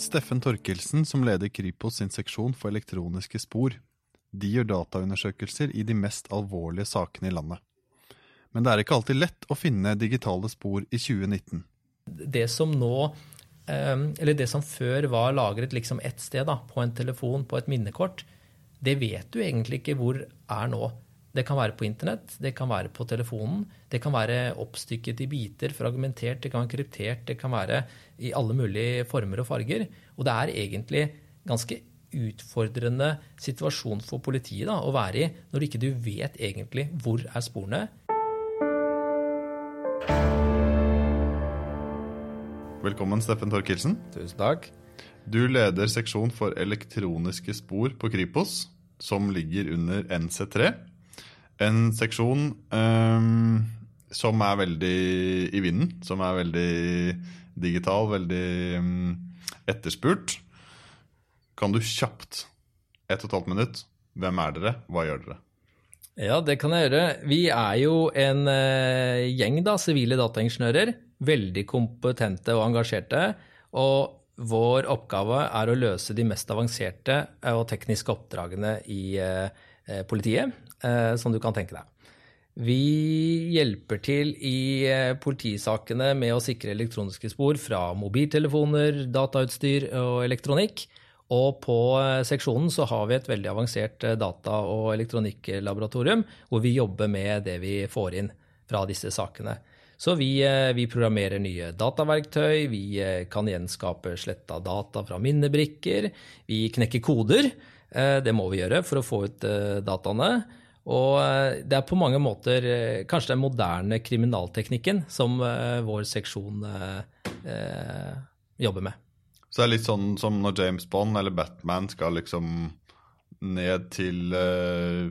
Steffen Torkelsen, som leder Kripos sin seksjon for elektroniske spor. De gjør dataundersøkelser i de mest alvorlige sakene i landet. Men det er ikke alltid lett å finne digitale spor i 2019. Det som nå ehm, eller det som før var lagret liksom ett sted, da, på en telefon, på et minnekort, det vet du egentlig ikke hvor er nå. Det kan være på internett, det kan være på telefonen, det kan være oppstykket i biter, fragmentert, det kan være kryptert, det kan være i alle mulige former og farger. Og det er egentlig ganske utfordrende situasjon for politiet da, å være i når ikke du vet egentlig hvor er sporene. Velkommen, Steffen Torkelsen. Tusen takk. Du leder seksjon for elektroniske spor på Kripos, som ligger under NC3. En seksjon um, som er veldig i vinden, som er veldig digital, veldig um, etterspurt. Kan du kjapt, ett og et halvt minutt, hvem er dere, hva gjør dere? Ja, det kan jeg gjøre. Vi er jo en uh, gjeng da, sivile dataingeniører. Veldig kompetente og engasjerte. Og vår oppgave er å løse de mest avanserte og tekniske oppdragene i uh, politiet. Eh, som du kan tenke deg. Vi hjelper til i eh, politisakene med å sikre elektroniske spor fra mobiltelefoner, datautstyr og elektronikk. Og på eh, seksjonen så har vi et veldig avansert data- og elektronikklaboratorium hvor vi jobber med det vi får inn fra disse sakene. Så vi, vi programmerer nye dataverktøy, vi kan gjenskape sletta data fra minnebrikker, vi knekker koder. Det må vi gjøre for å få ut dataene. Og eh, det er på mange måter eh, kanskje den moderne kriminalteknikken som eh, vår seksjon eh, jobber med. Så det er litt sånn som når James Bond eller Batman skal liksom ned til eh,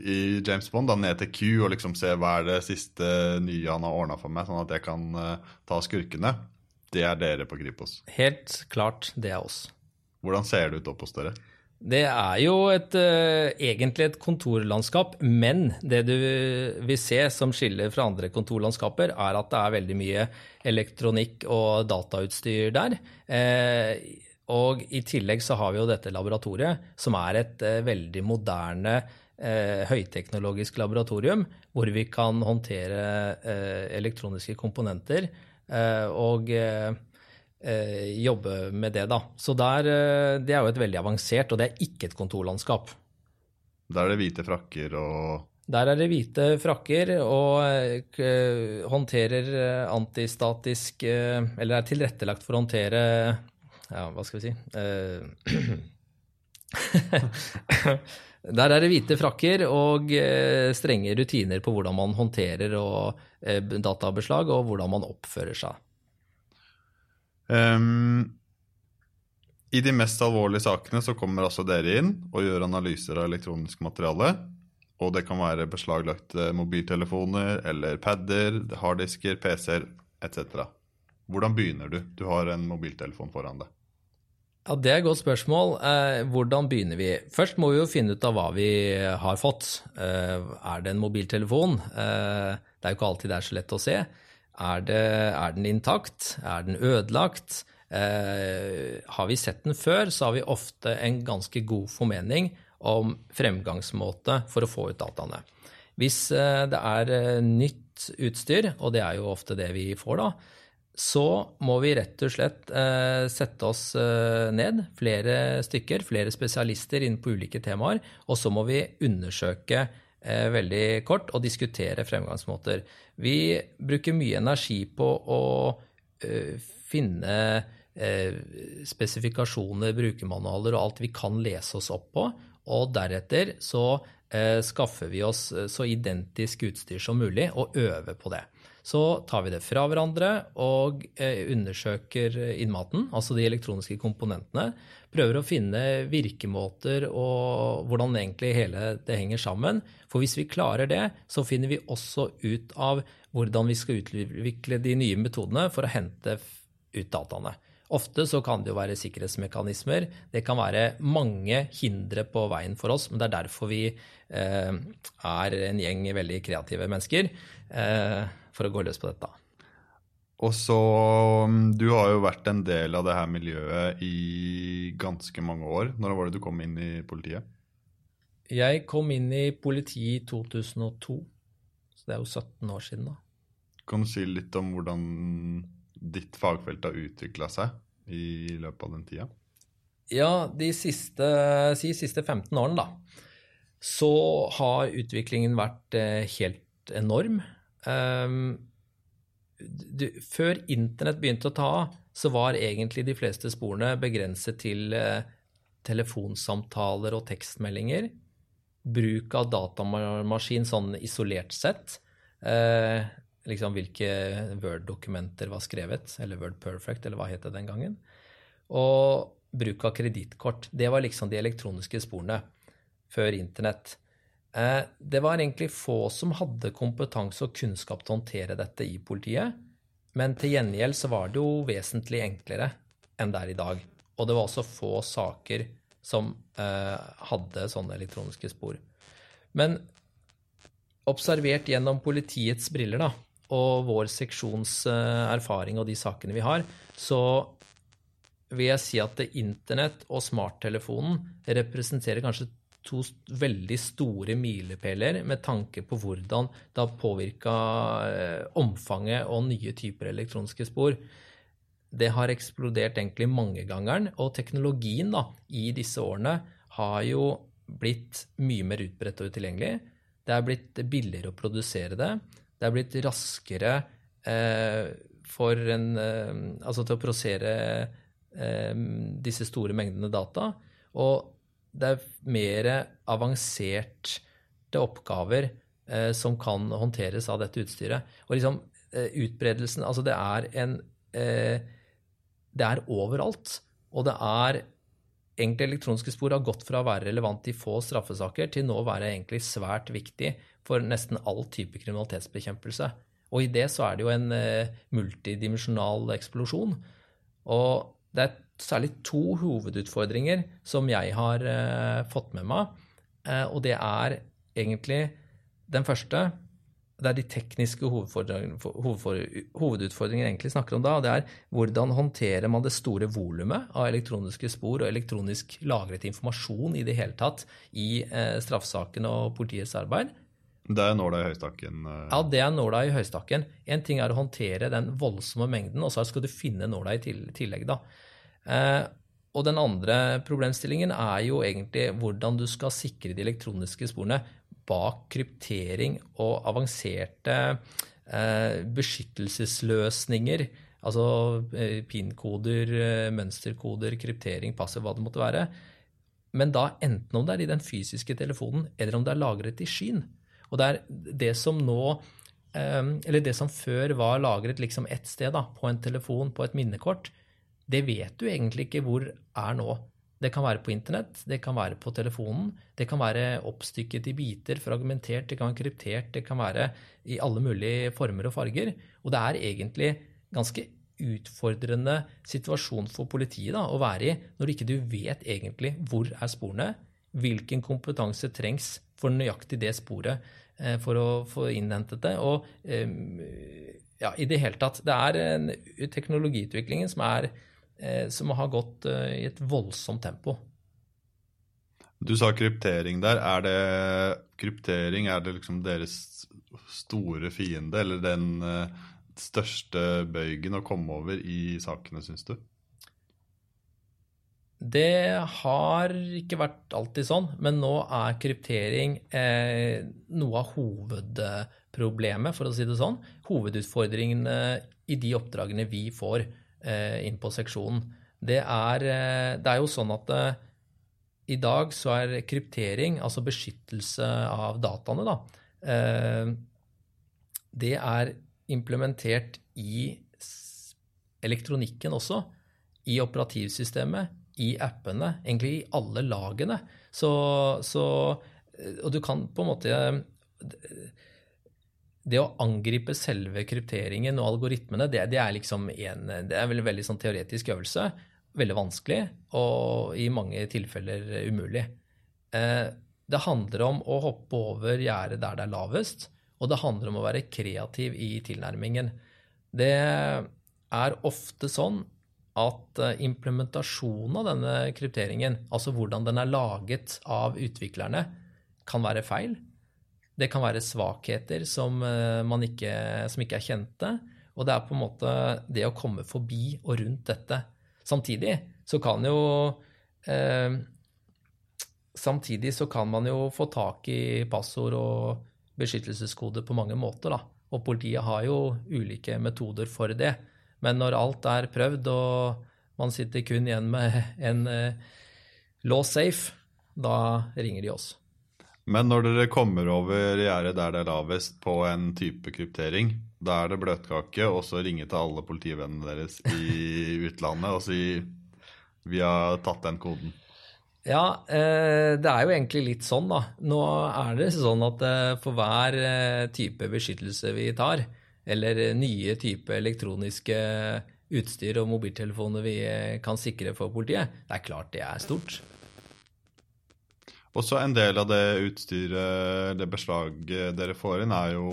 I James Bond, da ned til Q og liksom se hva er det siste nye han har ordna for meg, sånn at jeg kan eh, ta skurkene. Det er dere på Kripos? Helt klart, det er oss. Hvordan ser det ut opp hos dere? Det er jo et, uh, egentlig et kontorlandskap, men det du vil se som skiller fra andre kontorlandskaper, er at det er veldig mye elektronikk og datautstyr der. Uh, og i tillegg så har vi jo dette laboratoriet, som er et uh, veldig moderne, høyteknologisk laboratorium, hvor vi kan håndtere elektroniske komponenter. og eh, jobbe med det, da. Så der, eh, det er jo et veldig avansert, og det er ikke et kontorlandskap. Der er det hvite frakker og Der er det hvite frakker og eh, håndterer eh, antistatisk eh, Eller er tilrettelagt for å håndtere Ja, hva skal vi si eh, Der er det hvite frakker og strenge rutiner på hvordan man håndterer og, databeslag, og hvordan man oppfører seg. Um, I de mest alvorlige sakene så kommer altså dere inn og gjør analyser av elektronisk materiale. Og det kan være beslaglagte mobiltelefoner eller padder, harddisker, PC-er etc. Hvordan begynner du? Du har en mobiltelefon foran deg. Ja, Det er et godt spørsmål. Eh, hvordan begynner vi? Først må vi jo finne ut av hva vi har fått. Eh, er det en mobiltelefon? Eh, det er jo ikke alltid det er så lett å se. Er, det, er den intakt? Er den ødelagt? Eh, har vi sett den før, så har vi ofte en ganske god formening om fremgangsmåte for å få ut dataene. Hvis eh, det er eh, nytt utstyr, og det er jo ofte det vi får da, så må vi rett og slett eh, sette oss ned, flere stykker, flere spesialister inn på ulike temaer, og så må vi undersøke veldig kort og diskutere fremgangsmåter. Vi bruker mye energi på å uh, finne uh, spesifikasjoner, brukermanualer og alt vi kan lese oss opp på. Og deretter så skaffer vi oss så identisk utstyr som mulig og øver på det. Så tar vi det fra hverandre og undersøker innmaten, altså de elektroniske komponentene. Prøver å finne virkemåter og hvordan egentlig hele det henger sammen. For hvis vi klarer det, så finner vi også ut av hvordan vi skal utvikle de nye metodene for å hente ut dataene. Ofte så kan det jo være sikkerhetsmekanismer. Det kan være mange hindre på veien for oss, men det er derfor vi eh, er en gjeng veldig kreative mennesker eh, for å gå løs på dette. Og så mm, Du har jo vært en del av det her miljøet i ganske mange år. Når var det du kom inn i politiet? Jeg kom inn i politiet i 2002. Så det er jo 17 år siden, da. Kan du si litt om hvordan ditt fagfelt har utvikla seg i løpet av den tida? Ja, de siste, si siste 15 årene, da, så har utviklingen vært eh, helt enorm. Um, du, før internett begynte å ta av, så var egentlig de fleste sporene begrenset til eh, telefonsamtaler og tekstmeldinger. Bruk av datamaskin sånn isolert sett. Eh, liksom hvilke Word-dokumenter var skrevet, eller Word Perfect, eller hva het det den gangen. Og bruk av kredittkort. Det var liksom de elektroniske sporene før internett. Eh, det var egentlig få som hadde kompetanse og kunnskap til å håndtere dette i politiet. Men til gjengjeld så var det jo vesentlig enklere enn det er i dag. Og det var også få saker som eh, hadde sånne elektroniske spor. Men observert gjennom politiets briller da, og vår seksjons eh, erfaring og de sakene vi har, så vil jeg si at internett og smarttelefonen representerer kanskje to veldig store milepæler med tanke på hvordan det har påvirka eh, omfanget og nye typer elektroniske spor. Det har eksplodert egentlig mangegangeren, og teknologien da, i disse årene har jo blitt mye mer utbredt og utilgjengelig. Det er blitt billigere å produsere det. Det er blitt raskere eh, for en, eh, altså til å produsere Eh, disse store mengdene data. Og det er mer avanserte oppgaver eh, som kan håndteres av dette utstyret. Og liksom eh, utbredelsen Altså, det er en Det er overalt. Og det er egentlig elektroniske spor har gått fra å være relevant i få straffesaker til nå å være egentlig svært viktig for nesten all type kriminalitetsbekjempelse. Og i det så er det jo en multidimensjonal eksplosjon. Og det er særlig to hovedutfordringer som jeg har eh, fått med meg. Eh, og det er egentlig den første Det er de tekniske hovedutfordringene jeg egentlig snakker om da. og Det er hvordan håndterer man det store volumet av elektroniske spor og elektronisk lagret informasjon i det hele tatt i eh, straffesakene og politiets arbeid. Det er nåla i høystakken? Ja, det er nåla i høystakken. En ting er å håndtere den voldsomme mengden, og så skal du finne nåla i tillegg. da. Eh, og den andre problemstillingen er jo egentlig hvordan du skal sikre de elektroniske sporene bak kryptering og avanserte eh, beskyttelsesløsninger. Altså PIN-koder, mønsterkoder, kryptering, passiv, hva det måtte være. Men da enten om det er i den fysiske telefonen, eller om det er lagret i skyen. Og det er det som nå Eller det som før var lagret liksom ett sted, da, på en telefon, på et minnekort, det vet du egentlig ikke hvor er nå. Det kan være på internett, det kan være på telefonen, det kan være oppstykket i biter, fragmentert, det kan være kryptert, det kan være i alle mulige former og farger. Og det er egentlig ganske utfordrende situasjon for politiet da, å være i når ikke du vet egentlig hvor er sporene, hvilken kompetanse trengs for nøyaktig det sporet eh, for å få innhentet det. Og eh, ja, i det hele tatt. Det er teknologiutviklingen som er som har gått eh, i et voldsomt tempo. Du sa kryptering der. Er det kryptering er det liksom deres store fiende, eller den eh, største bøygen å komme over i sakene, syns du? Det har ikke vært alltid sånn, men nå er kryptering eh, noe av hovedproblemet, for å si det sånn. Hovedutfordringene i de oppdragene vi får. Eh, inn på seksjonen. Det er, eh, det er jo sånn at eh, i dag så er kryptering, altså beskyttelse av dataene, da, det er implementert i elektronikken også. I operativsystemet, i appene, egentlig i alle lagene. Så, så Og du kan på en måte det å angripe selve krypteringen og algoritmene, det, det er liksom en, det er en veldig sånn teoretisk øvelse. Veldig vanskelig og i mange tilfeller umulig. Eh, det handler om å hoppe over gjerdet der det er lavest, og det handler om å være kreativ i tilnærmingen. Det er ofte sånn at eh, implementasjonen av denne krypteringen, altså hvordan den er laget av utviklerne, kan være feil. Det kan være svakheter som, eh, ikke, som ikke er kjente. Og det er på en måte det å komme forbi og rundt dette. Samtidig så kan jo eh, Samtidig så kan man jo få tak i passord og beskyttelseskode på mange måter, da. Og politiet har jo ulike metoder for det. Men når alt er prøvd, og man sitter kun igjen med en eh, law safe, da ringer de oss. Men når dere kommer over gjerdet der det er lavest på en type kryptering, da er det bløtkake, og så ringe til alle politivennene deres i utlandet og si vi har tatt den koden. Ja, eh, det er jo egentlig litt sånn, da. Nå er det sånn at eh, for hver eh, type beskyttelse vi tar, eller nye type elektroniske utstyr og mobiltelefoner vi kan sikre for politiet, det er klart det er stort. Også en del av det utstyret, det beslaget dere får inn, er jo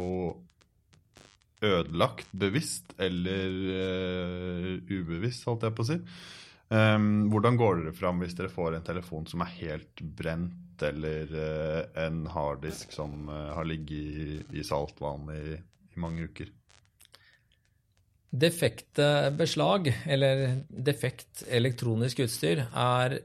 ødelagt bevisst eller uh, ubevisst, holdt jeg på å si. Um, hvordan går dere fram hvis dere får en telefon som er helt brent, eller uh, en harddisk som uh, har ligget i, i saltvann i, i, mange uker? Defekte beslag, eller defekt elektronisk utstyr, er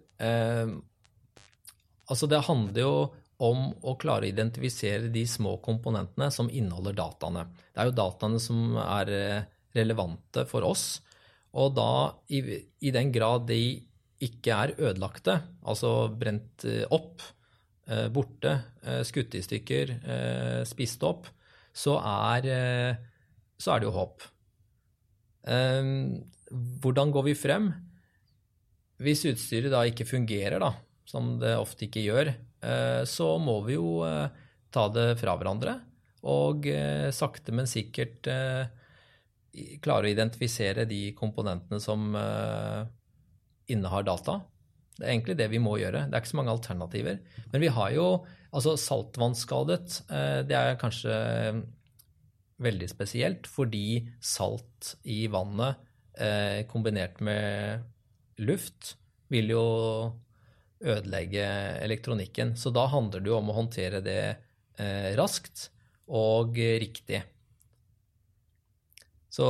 Altså, det handler jo om å klare å identifisere de små komponentene som inneholder dataene. Det er jo dataene som er relevante for oss. Og da, i, i den grad de ikke er ødelagte, altså brent eh, opp, eh, borte, eh, skutt i stykker, spist opp, så er, så er det jo håp. Hvordan går vi frem? Hvis utstyret da ikke fungerer, da, som det ofte ikke gjør, så må vi jo ta det fra hverandre og sakte, men sikkert klare å identifisere de komponentene som innehar data. Det er egentlig det vi må gjøre. Det er ikke så mange alternativer. Men vi har jo altså saltvannsskadet. Det er kanskje veldig spesielt fordi salt i vannet kombinert med luft vil jo ødelegge elektronikken. Så da handler det jo om å håndtere det raskt og riktig. Så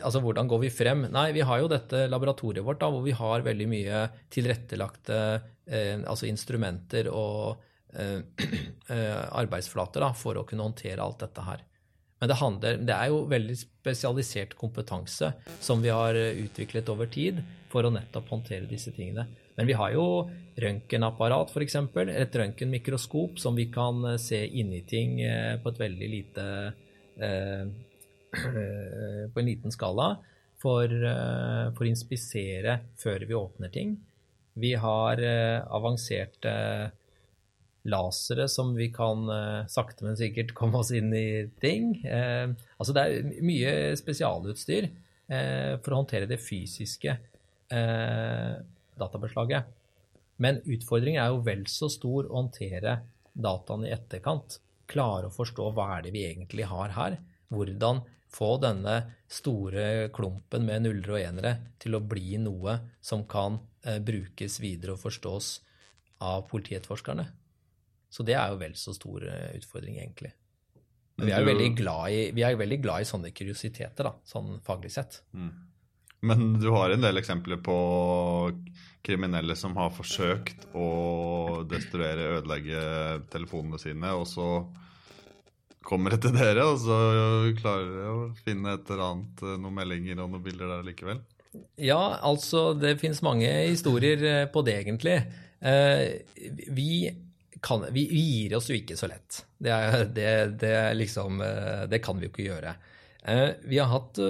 altså, hvordan går vi frem? Nei, vi har jo dette laboratoriet vårt da, hvor vi har veldig mye tilrettelagte eh, altså instrumenter og eh, eh, arbeidsflater da, for å kunne håndtere alt dette her. Men det, handler, det er jo veldig spesialisert kompetanse som vi har eh, utviklet over tid for å nettopp håndtere disse tingene. Men vi har jo røntgenapparat, f.eks. Et røntgenmikroskop som vi kan eh, se inni ting eh, på et veldig lite eh, på en liten skala for, for, å inspisere før vi åpner ting. Vi har avanserte lasere som vi kan sakte, men sikkert komme oss inn i ting. altså det er mye spesialutstyr for å håndtere det fysiske databeslaget. Men utfordringen er jo vel så stor å håndtere dataene i etterkant. Klare å forstå hva er det vi egentlig har her. Hvordan få denne store klumpen med nuller og enere til å bli noe som kan eh, brukes videre og forstås av politietterforskerne. Så det er jo vel så stor eh, utfordring, egentlig. Men vi er jo veldig glad i, vi er veldig glad i sånne kuriositeter, da, sånn faglig sett. Mm. Men du har en del eksempler på kriminelle som har forsøkt å destruere, ødelegge telefonene sine, og så kommer etter dere, og så klarer dere å finne et eller annet, eh, noen meldinger og noen bilder der likevel? Ja, altså det finnes mange historier eh, på det, egentlig. Eh, vi, kan, vi gir oss jo ikke så lett. Det, er, det, det, liksom, det kan vi jo ikke gjøre. Vi har hatt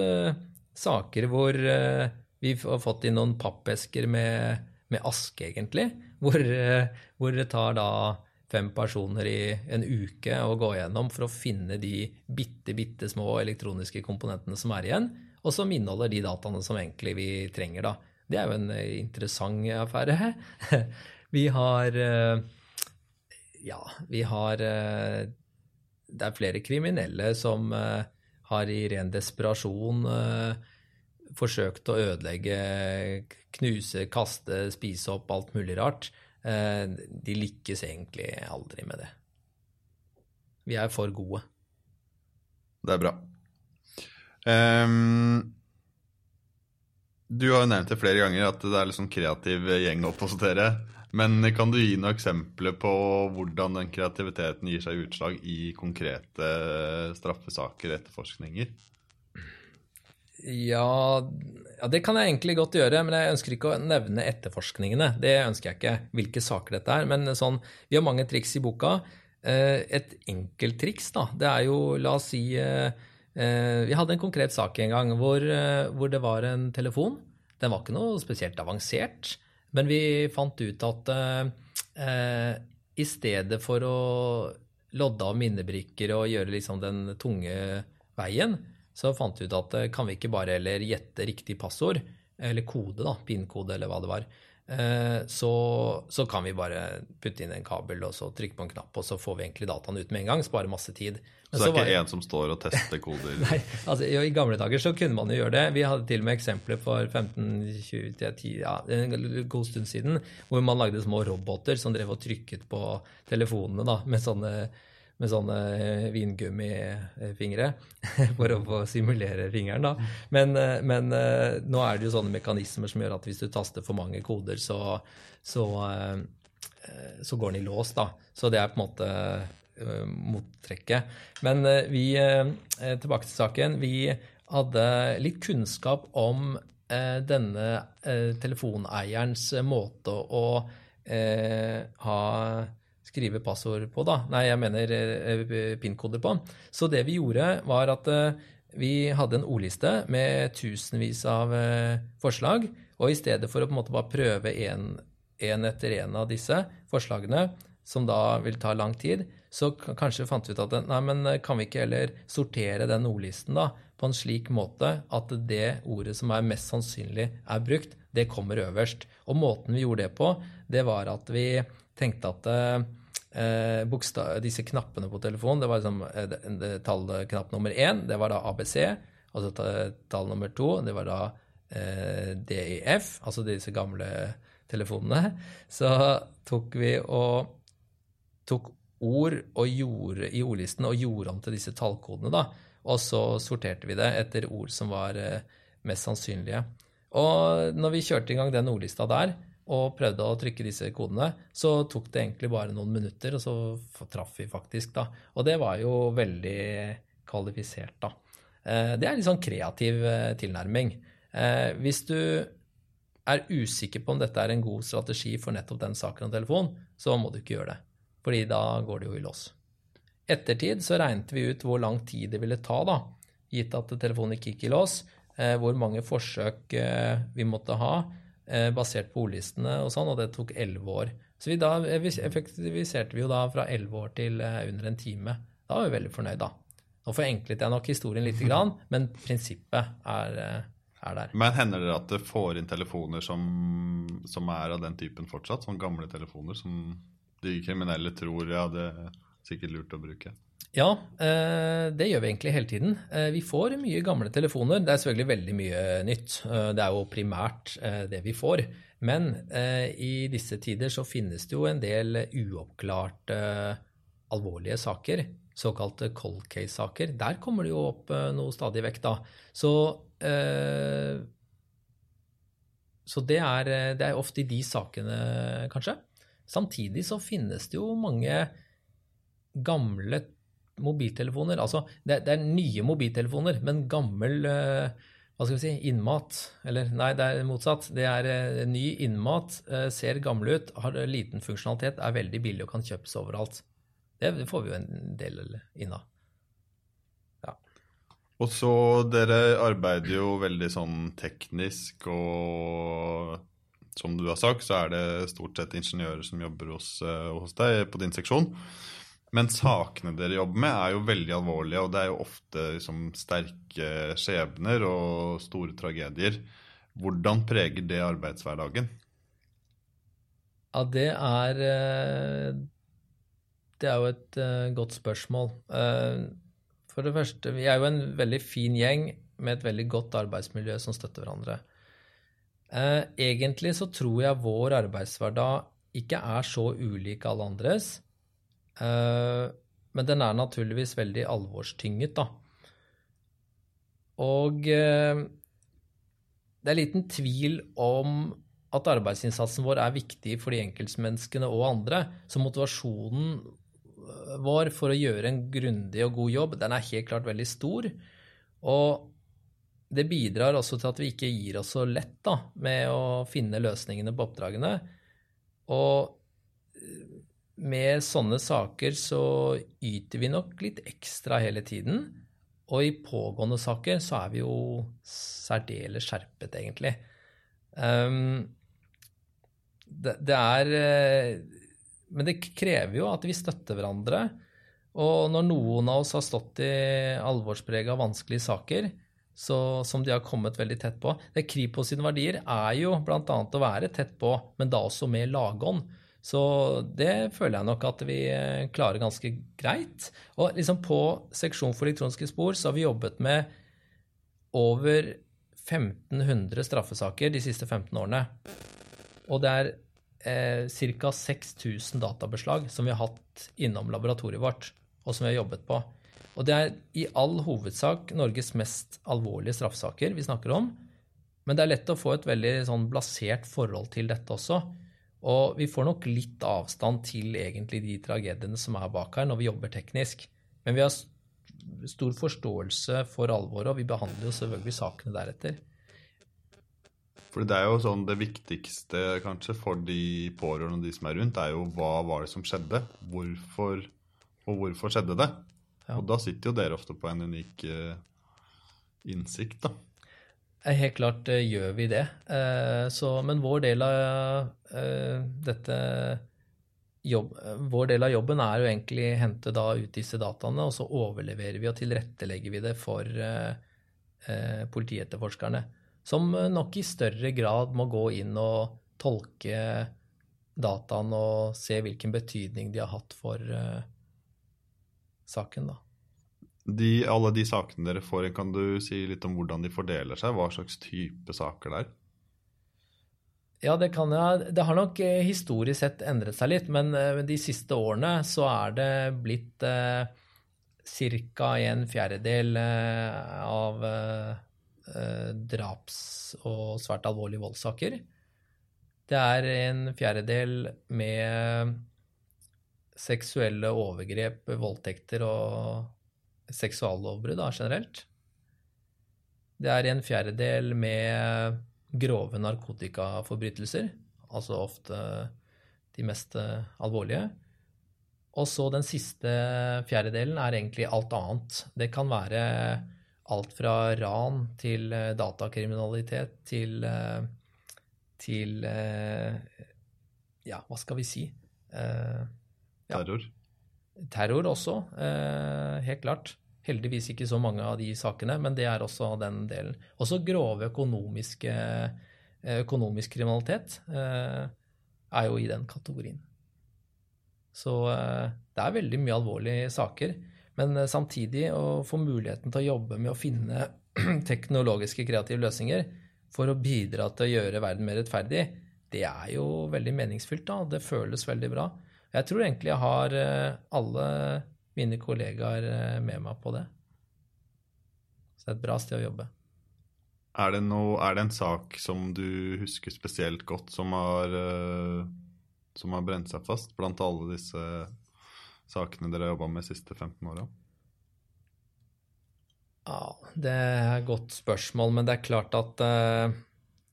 saker hvor vi har fått inn noen pappesker med, med aske, egentlig. Hvor, hvor det tar da fem personer i en uke å gå gjennom for å finne de bitte, bitte små elektroniske komponentene som er igjen, og som inneholder de dataene som egentlig vi trenger. da. Det er jo en eh, interessant affære. vi har eh, Ja, vi har eh, Det er flere kriminelle som har i ren desperasjon eh, forsøkt å ødelegge, knuse, kaste, spise opp alt mulig rart, eh, de lykkes egentlig aldri med det. Vi er for gode. Det er bra. Um, du har jo nevnt det flere ganger at det er litt sånn kreativ gjeng oppe hos dere. Men kan du gi noen eksempler på hvordan den kreativiteten gir seg utslag i konkrete straffesaker og etterforskninger? Ja, ja, det kan jeg egentlig godt gjøre, men jeg ønsker ikke å nevne etterforskningene. Det ønsker jeg ikke, hvilke saker dette er. Men sånn, vi har mange triks i boka. Eh, et enkelt triks, da, det er jo, la oss si eh, eh, Vi hadde en konkret sak en gang hvor, hvor det var en telefon. Den var ikke noe spesielt avansert. Men vi fant ut at eh, i stedet for å lodde av minnebrikker og gjøre liksom den tunge veien, så fant vi ut at kan vi ikke bare heller gjette riktig passord, eller kode, da, PIN-kode eller hva det var, eh, så, så, kan vi bare putte inn en kabel og så trykke på en knapp, og så får vi egentlig dataen ut med en gang. Spare masse tid. Men så det er ikke var... en som står og tester koder? Nei, altså I gamle dager så kunne man jo gjøre det. Vi hadde til og med eksempler for 15-20 ja, en god stund siden hvor man lagde små roboter som drev og trykket på telefonene da, med sånne, med sånne eh, vingummifingre for å få simulere fingeren. da. Men, eh, men, eh, nå er det jo sånne mekanismer som gjør at hvis du taster for mange koder, så, så, så går den i lås. da. Så det er på en måte mottrekket. Men vi, tilbake til saken. Vi hadde litt kunnskap om denne telefoneierens måte å ha skrive passord på, da. Nei, jeg mener PIN-koder på. Så det vi gjorde, var at vi hadde en ordliste med tusenvis av forslag. Og i stedet for å på en måte bare prøve én etter én av disse forslagene, som da vil ta lang tid, så kanskje fant vi ut at nei, men eh, kan vi ikke heller sortere den ordlisten da, på en slik måte at det ordet som er mest sannsynlig er brukt, det kommer øverst. Og måten vi gjorde det på, det var at vi tenkte at eh, disse knappene på telefonen, det var liksom eh, tallknapp nummer én, det var da ABC. Altså tall nummer to, det var da eh, DIF, altså disse gamle telefonene. Så tok vi og tok ord gjorde, i ordlisten og gjorde om til disse tallkodene. da, Og så sorterte vi det etter ord som var eh, mest sannsynlige. Og når vi kjørte i gang den ordlista der og prøvde å trykke disse kodene, så tok det egentlig bare noen minutter, og så traff vi faktisk, da. Og det var jo veldig kvalifisert, da. Eh, det er en litt sånn kreativ eh, tilnærming. Hvis du er usikker på om dette er en god strategi for nettopp den saken om telefon, så må du ikke gjøre det fordi da går det jo i lås. Ettertid så regnet vi ut hvor lang tid det ville ta, da, gitt at telefonen ikke gikk i lås, eh, hvor mange forsøk eh, vi måtte ha eh, basert på ordlistene og sånn, og det tok elleve år. Så vi da effektiviserte vi jo da fra elleve år til under en time. Da var vi veldig fornøyd, da. Nå forenklet jeg nok historien litt, men prinsippet er, er der. Men hender det at det får inn telefoner som, som er av den typen fortsatt? Sånne gamle telefoner som de kriminelle tror ja, det er sikkert lurt å bruke? Ja, eh, det gjør vi egentlig hele tiden. Eh, vi får mye gamle telefoner. Det er selvfølgelig veldig mye nytt. Eh, det er jo primært det vi får. Men i disse tider så finnes det jo en del uoppklarte alvorlige saker. Såkalte cold case-saker. Der kommer det jo opp noe stadig vekk, da. Så, så det, er, det er ofte i de sakene, kanskje. Samtidig så finnes det jo mange gamle mobiltelefoner. Altså, det, det er nye mobiltelefoner, men gammel uh, hva skal vi si, innmat. Eller nei, det er motsatt. Det er uh, ny innmat, uh, ser gammel ut, har liten funksjonalitet, er veldig billig og kan kjøpes overalt. Det, får vi jo en del inn av. Ja. Og så dere arbeider jo veldig sånn teknisk og som du har sagt, så er det stort sett ingeniører som jobber hos, hos deg på din seksjon. Men sakene dere jobber med, er jo veldig alvorlige, og det er jo ofte liksom, sterke skjebner og store tragedier. Hvordan preger det arbeidshverdagen? Ja, det er eh, Det er jo et uh, godt spørsmål. Uh, For det første, vi er jo en veldig fin gjeng med et veldig godt arbeidsmiljø som støtter hverandre. Eh, egentlig så tror jeg vår arbeidshverdag ikke er så ulik alle andres. Eh, men den er naturligvis veldig alvorstynget, da. Og eh, det er liten tvil om at arbeidsinnsatsen vår er viktig for de enkeltmenneskene og andre. Så motivasjonen vår for å gjøre en grundig og god jobb, den er helt klart veldig stor. Og det bidrar også til at vi ikke gir oss så lett da, med å finne løsningene på oppdragene. Og med sånne saker så yter vi nok litt ekstra hele tiden. Og i pågående saker så er vi jo særdeles skjerpet, egentlig. Um, det, det, er eh, Men det krever jo at vi støtter hverandre. Og når noen av oss har stått i alvorsprega vanskelige saker, så, som de har kommet veldig tett på. Det Kripos sine verdier er jo bl.a. å være tett på, men da også med lagånd. Så det føler jeg nok at vi eh, klarer ganske greit. Og liksom på seksjon for elektroniske spor så har vi jobbet med over 1500 straffesaker de siste 15 årene. Og det er eh, ca. 6000 databeslag som vi har hatt innom laboratoriet vårt, og som vi har jobbet på. Og det er i all hovedsak Norges mest alvorlige straffesaker vi snakker om. Men det er lett å få et veldig sånn blasert forhold til dette også. Og vi får nok litt avstand til egentlig de tragediene som er bak her, når vi jobber teknisk. Men vi har stor forståelse for alvoret, og vi behandler jo selvfølgelig sakene deretter. For det er jo sånn det viktigste kanskje for de pårørende og de som er rundt, er jo hva var det som skjedde? Hvorfor og hvorfor skjedde det? Ja. Og da sitter jo dere ofte på en unik uh, innsikt, da. Helt klart uh, gjør vi det. Uh, så, men vår del av dette jobb, Vår del av jobben er jo egentlig å hente da ut disse dataene, og så overleverer vi og tilrettelegger vi det for politietterforskerne. Som nok i større grad må gå inn og tolke dataen og se hvilken betydning de har hatt for saken, da. De, alle de sakene dere får, kan du si litt om hvordan de fordeler seg? Hva slags type saker det er? Ja, det kan jeg. Det har nok eh, historisk sett endret seg litt, men eh, de siste årene så er det blitt eh, ca. en fjerdedel eh, av eh, draps- og svært alvorlige voldssaker. Det er en fjerdedel med seksuelle overgrep, voldtekter og seksuallovbrudd generelt. Det er en fjerdedel med grove narkotikaforbrytelser, altså ofte de mest alvorlige. Og så den siste fjerdedelen er egentlig alt annet. Det kan være alt fra ran til datakriminalitet til, til Ja, hva skal vi si? Terror? Terror også, eh, helt klart. Heldigvis ikke så mange av de sakene, men det er også den delen. Også grove økonomiske eh, økonomisk kriminalitet eh, er jo i den kategorien. Så det er veldig mye alvorlige saker. Men samtidig å få muligheten til å jobbe med å finne teknologiske, kreative løsninger for å bidra til å gjøre verden mer rettferdig, det er jo veldig meningsfylt. da, Det føles veldig bra. Jeg tror egentlig jeg har eh, alle mine kollegaer eh, med meg på det. Så det er et bra sted å jobbe. Er det, noe, er det en sak som du husker spesielt godt, som har, eh, som har brent seg fast blant alle disse sakene dere har jobba med de siste 15 åra? Ja, det er et godt spørsmål, men det er klart at uh,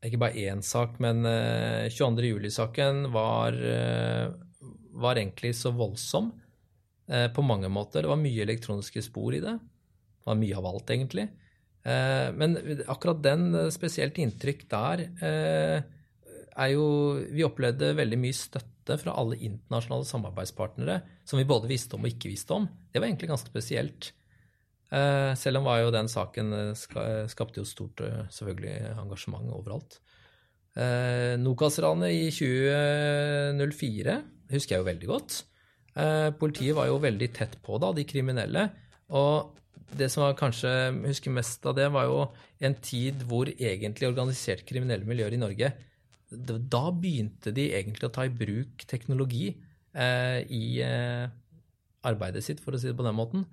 Ikke bare én sak, men uh, 22. juli-saken var uh, var egentlig så voldsom eh, på mange måter. Det var mye elektroniske spor i det. Det var mye av alt, egentlig. Eh, men akkurat den, eh, spesielt inntrykk der, eh, er jo Vi opplevde veldig mye støtte fra alle internasjonale samarbeidspartnere som vi både visste om og ikke visste om. Det var egentlig ganske spesielt. Eh, selv om var jo den saken eh, skapte jo stort selvfølgelig engasjement overalt. Nokas-ranet i 2004 husker jeg jo veldig godt. Eh, politiet var jo veldig tett på da, de kriminelle. Og det som var kanskje husker mest av det, var jo en tid hvor egentlig organisert kriminelle miljøer i Norge Da begynte de egentlig å ta i bruk teknologi eh, i eh, arbeidet sitt, for å si det på den måten.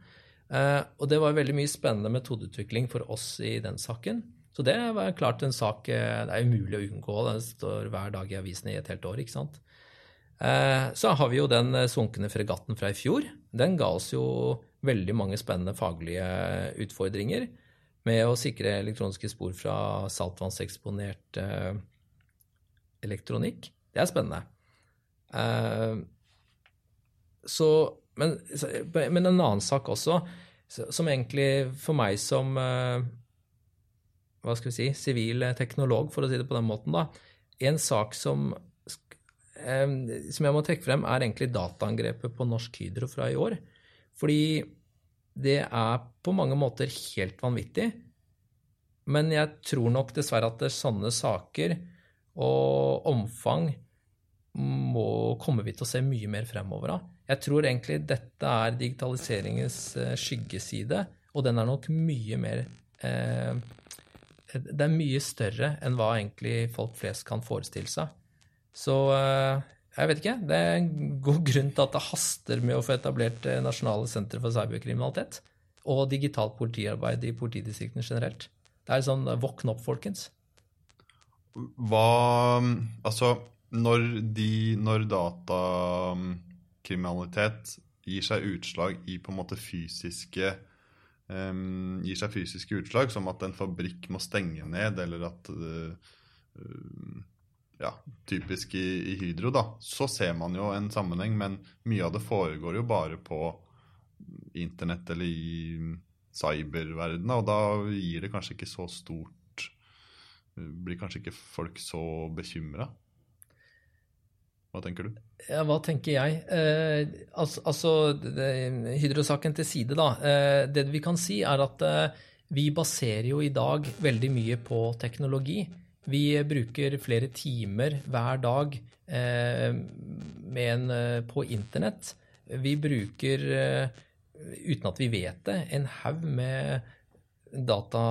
Og det var veldig mye spennende metodeutvikling for oss i den saken. Så det var klart en sak det er umulig å unngå. Den står hver dag i avisene i et helt år. ikke sant? Eh, så har vi jo den sunkne fregatten fra i fjor. Den ga oss jo veldig mange spennende faglige utfordringer med å sikre elektroniske spor fra saltvannseksponert eh, elektronikk. Det er spennende. Eh, så, men, men, en annen sak også, som egentlig for meg som eh, hva skal vi si, sivil teknolog, for å si det på den måten, da, en sak som, eh, som jeg må trekke frem, er egentlig dataangrepet på Norsk Hydro fra i år. Fordi det er på mange måter helt vanvittig. Men jeg tror nok dessverre at sånne saker og omfang må, kommer vi til å se mye mer fremover av. Jeg tror egentlig dette er digitaliseringens eh, skyggeside, og den er nok mye mer eh, Det er mye større enn hva egentlig folk flest kan forestille seg. Så eh, jeg vet ikke. Det er en god grunn til at det haster med å få etablert eh, nasjonale sentre for cyberkriminalitet. Og digitalt politiarbeid i politidistriktene generelt. Det er sånn våkne våkn opp, folkens. Hva Altså, når, de, når datakriminalitet gir seg utslag i på en måte fysiske um, Gir seg fysiske utslag, som at en fabrikk må stenge ned, eller at uh, ja, typisk i, i, Hydro, da, så ser man jo en sammenheng, men mye av det foregår jo bare på internett eller i cyberverdenen, og da gir det kanskje ikke så stort Blir kanskje ikke folk så bekymra? Hva tenker du? Ja, hva tenker jeg? Eh, altså, altså Hydro-saken til side, da. Eh, det vi kan si, er at eh, vi baserer jo i dag veldig mye på teknologi. Vi bruker flere timer hver dag eh, en, eh, på internett. Vi bruker, eh, uten at vi vet det, en haug med data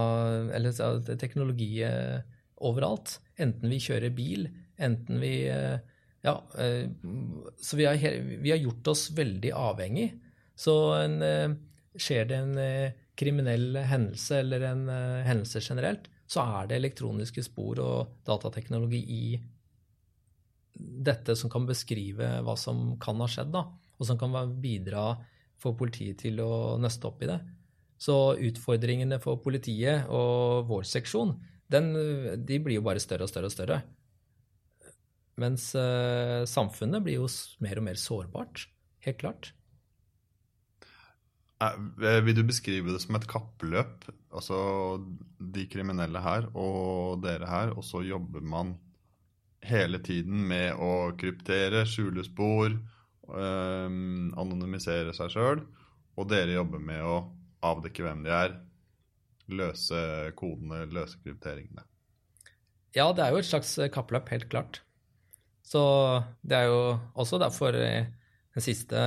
eller teknologi overalt. Enten vi kjører bil, enten vi Ja, så vi har, vi har gjort oss veldig avhengig. Så en, skjer det en kriminell hendelse eller en hendelse generelt, så er det elektroniske spor og datateknologi i dette som kan beskrive hva som kan ha skjedd, da, og som kan bidra for politiet til å nøste opp i det. Så utfordringene for politiet og vår seksjon den, de blir jo bare større og større og større. Mens uh, samfunnet blir jo mer og mer sårbart. Helt klart. Eh, vil du beskrive det som et kappløp? Altså de kriminelle her og dere her, og så jobber man hele tiden med å kryptere, skjule spor, øh, anonymisere seg sjøl. Og dere jobber med å avdekke hvem de er, løse kodene, løse krypteringene. Ja, det er jo et slags kappløp, helt klart. Så det er jo også derfor eh, den siste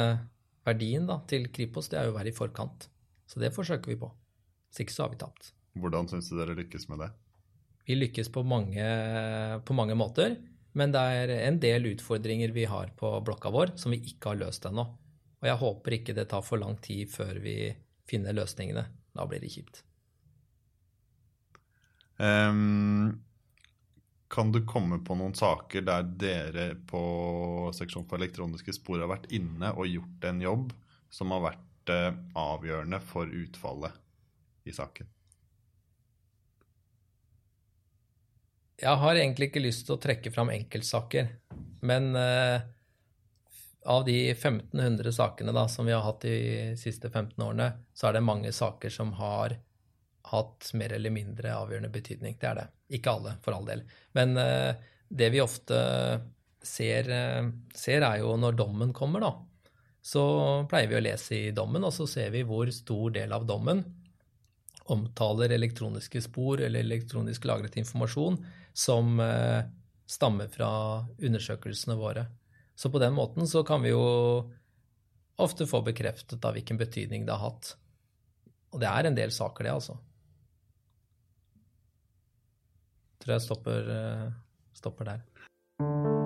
verdien da, til Kripos det er jo å være i forkant. Så det forsøker vi på. Hvis ikke så har vi tapt. Hvordan syns du dere lykkes med det? Vi lykkes på mange, på mange, måter, men det er en del utfordringer vi har på blokka vår som vi ikke har løst ennå. Og jeg håper ikke det tar for lang tid før vi finner løsningene. Da blir det kjipt. Um, kan du komme på noen saker der dere på seksjon for elektroniske spor har vært inne og gjort en jobb som har vært eh, avgjørende for utfallet i saken? Jeg har egentlig ikke lyst til å trekke fram enkeltsaker, men eh, av de 1500 sakene da, som vi har hatt de siste 15 årene, så er det mange saker som har hatt mer eller mindre avgjørende betydning. Det er det. Ikke alle, for all del. Men uh, det vi ofte ser, uh, ser, er jo når dommen kommer, da. Så pleier vi å lese i dommen, og så ser vi hvor stor del av dommen omtaler elektroniske spor eller elektronisk lagret informasjon som uh, stammer fra undersøkelsene våre. Så på den måten så kan vi jo ofte få bekreftet av hvilken betydning det har hatt. Og det er en del saker, det, altså. Tror jeg stopper, eh, stopper der.